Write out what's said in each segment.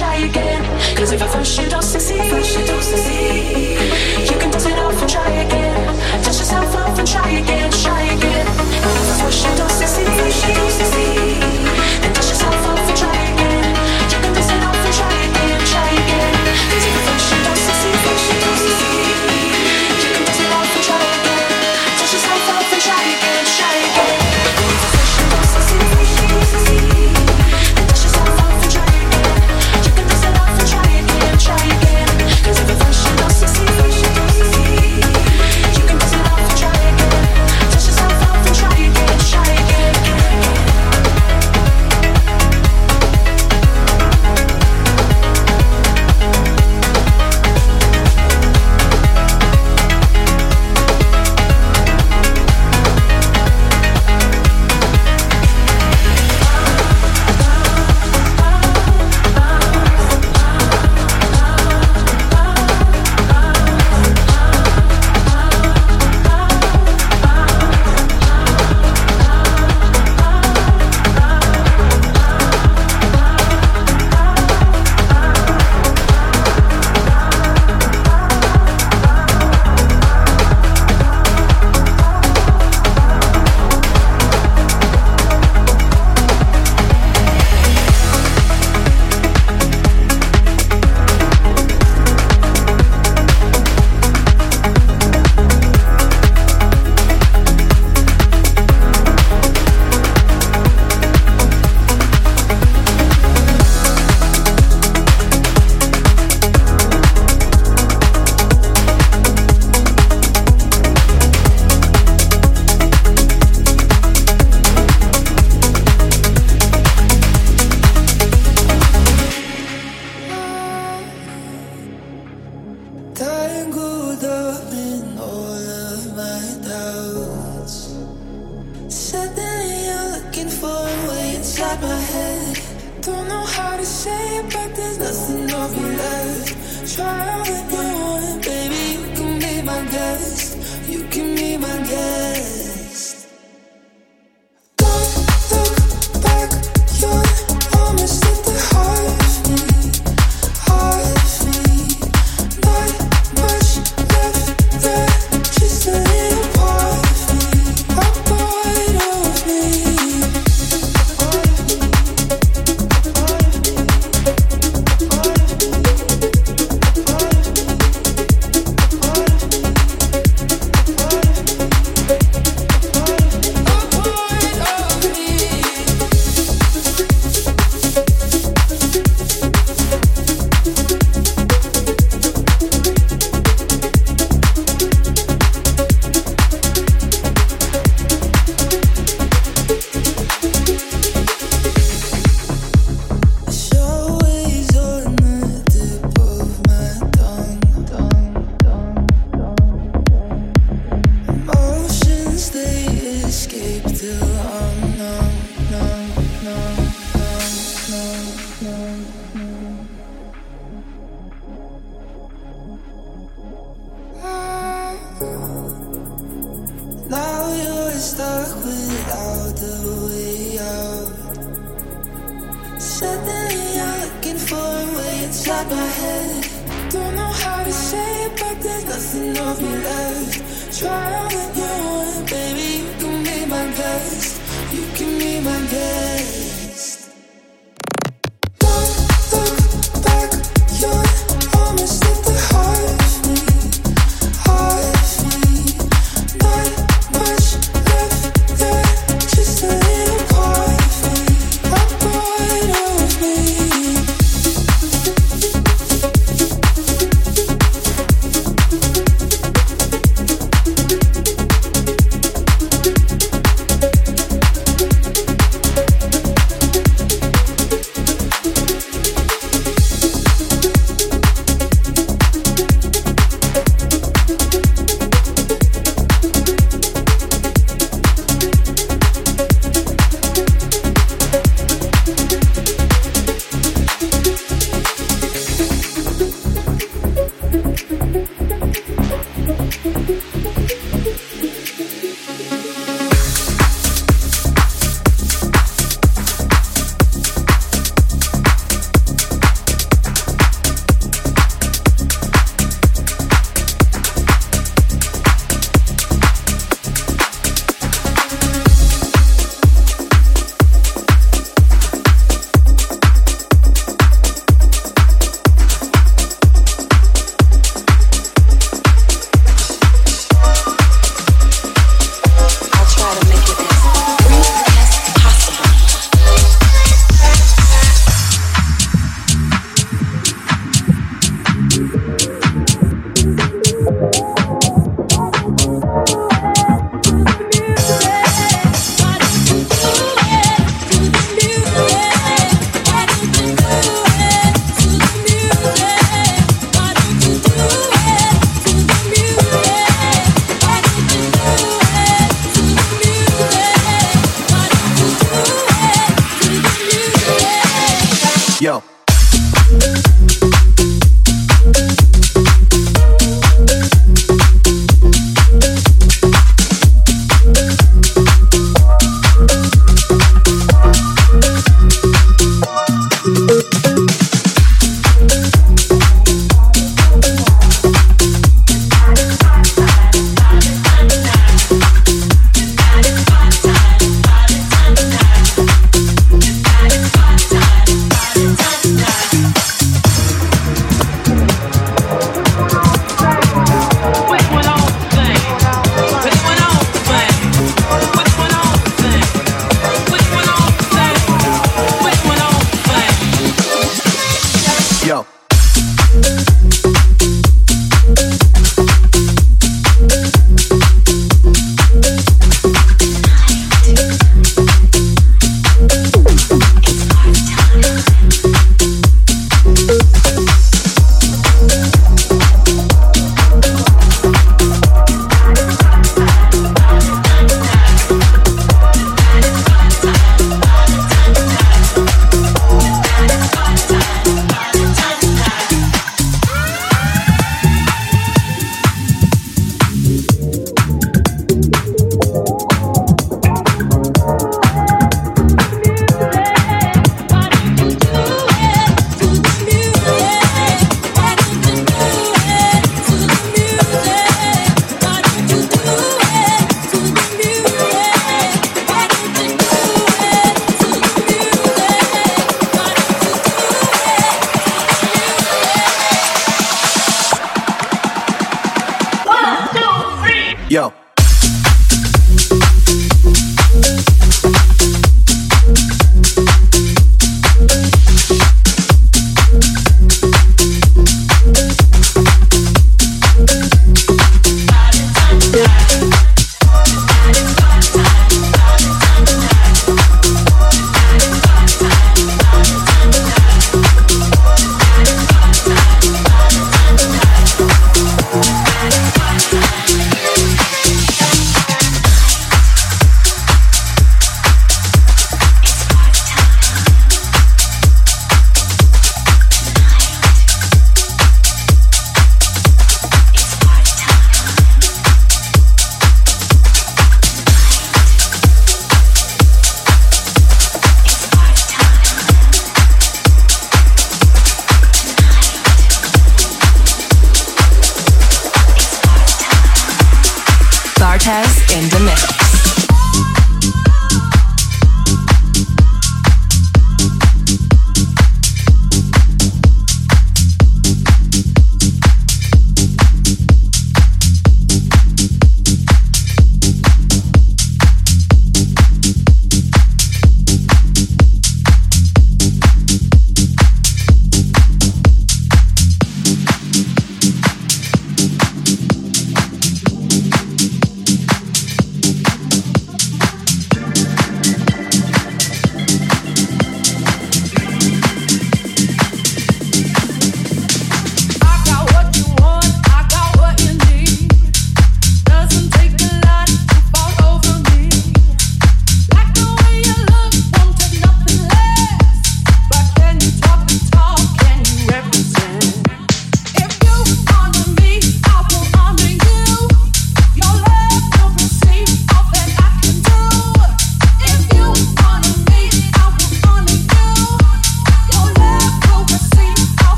try again. Yo.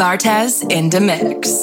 Bartes in the mix.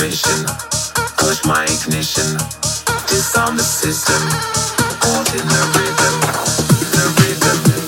Permission. Push my ignition. Disarm the system, caught in the rhythm. the rhythm.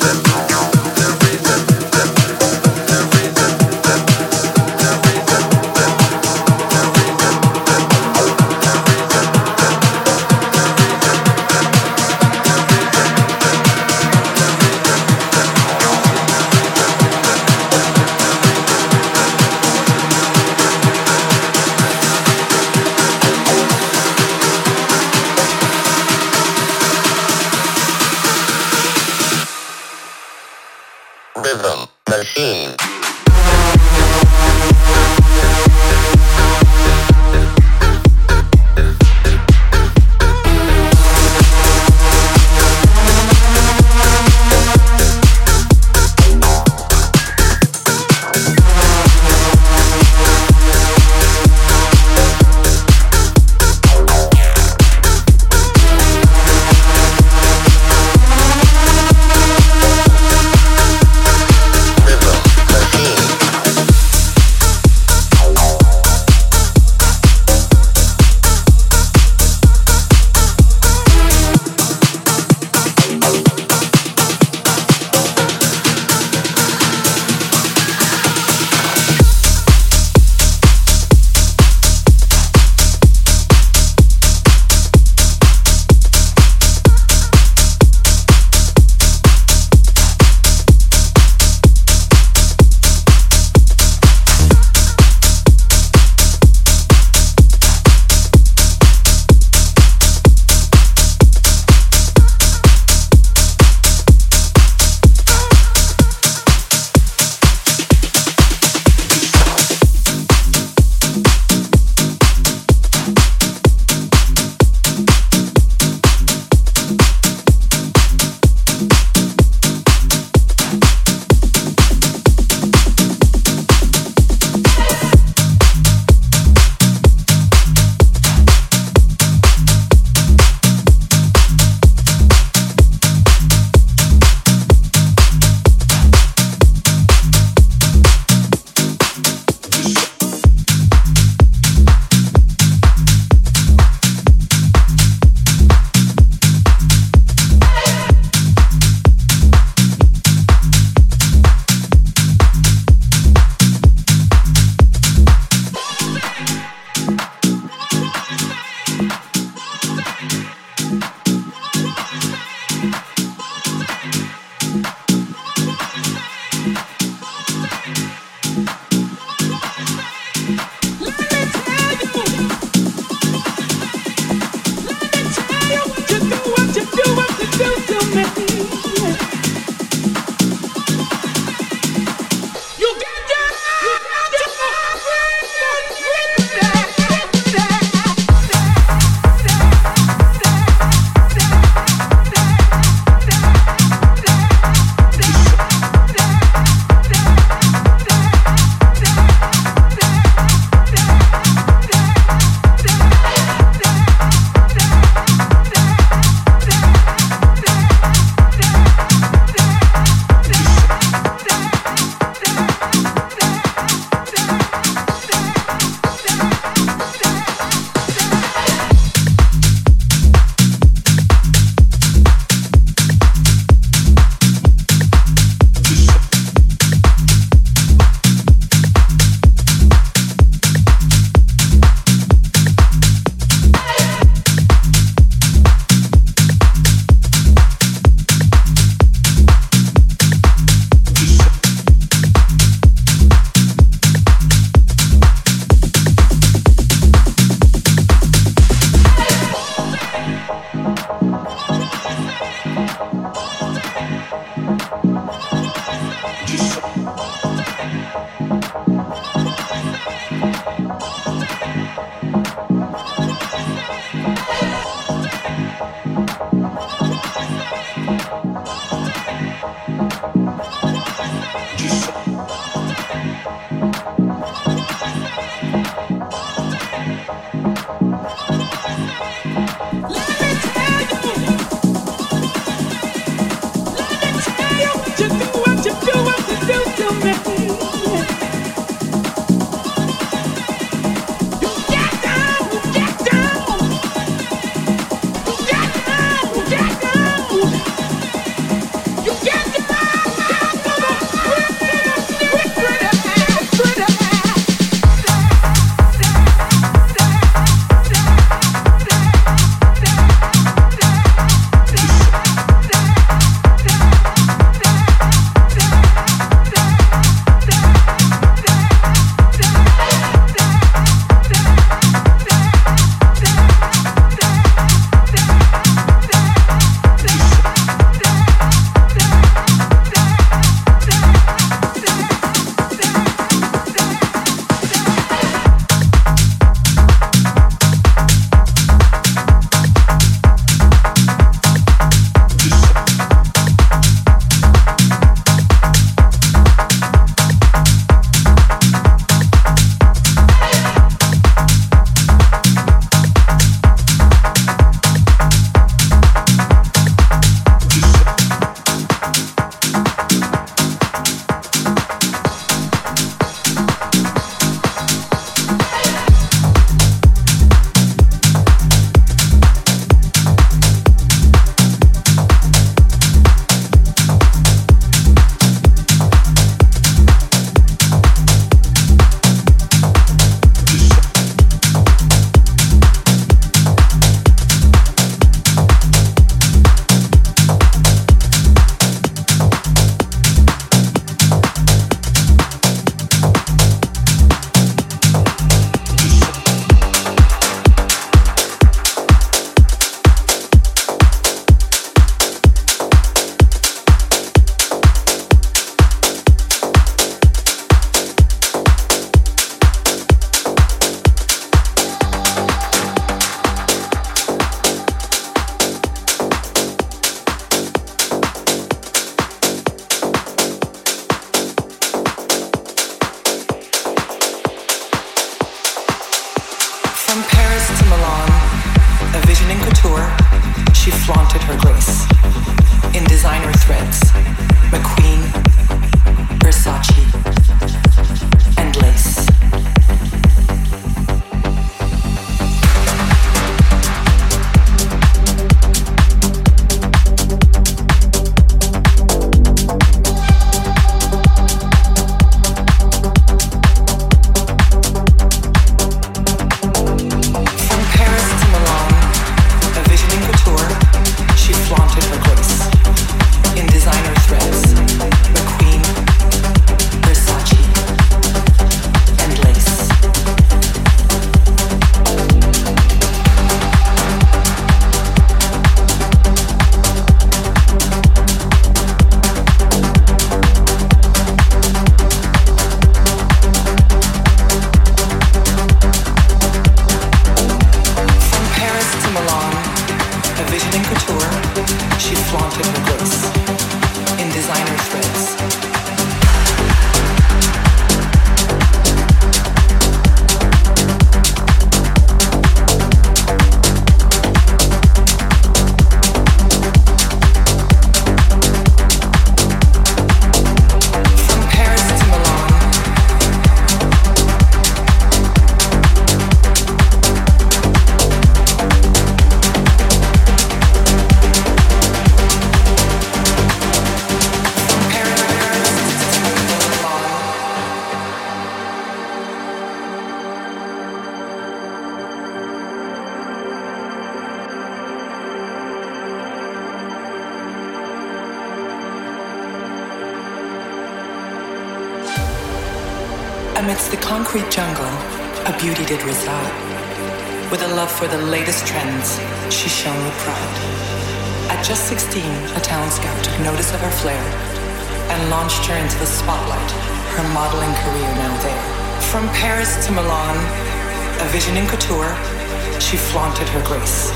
She flaunted her grace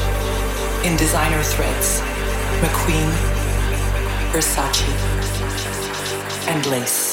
in designer threads, McQueen, Versace, and lace.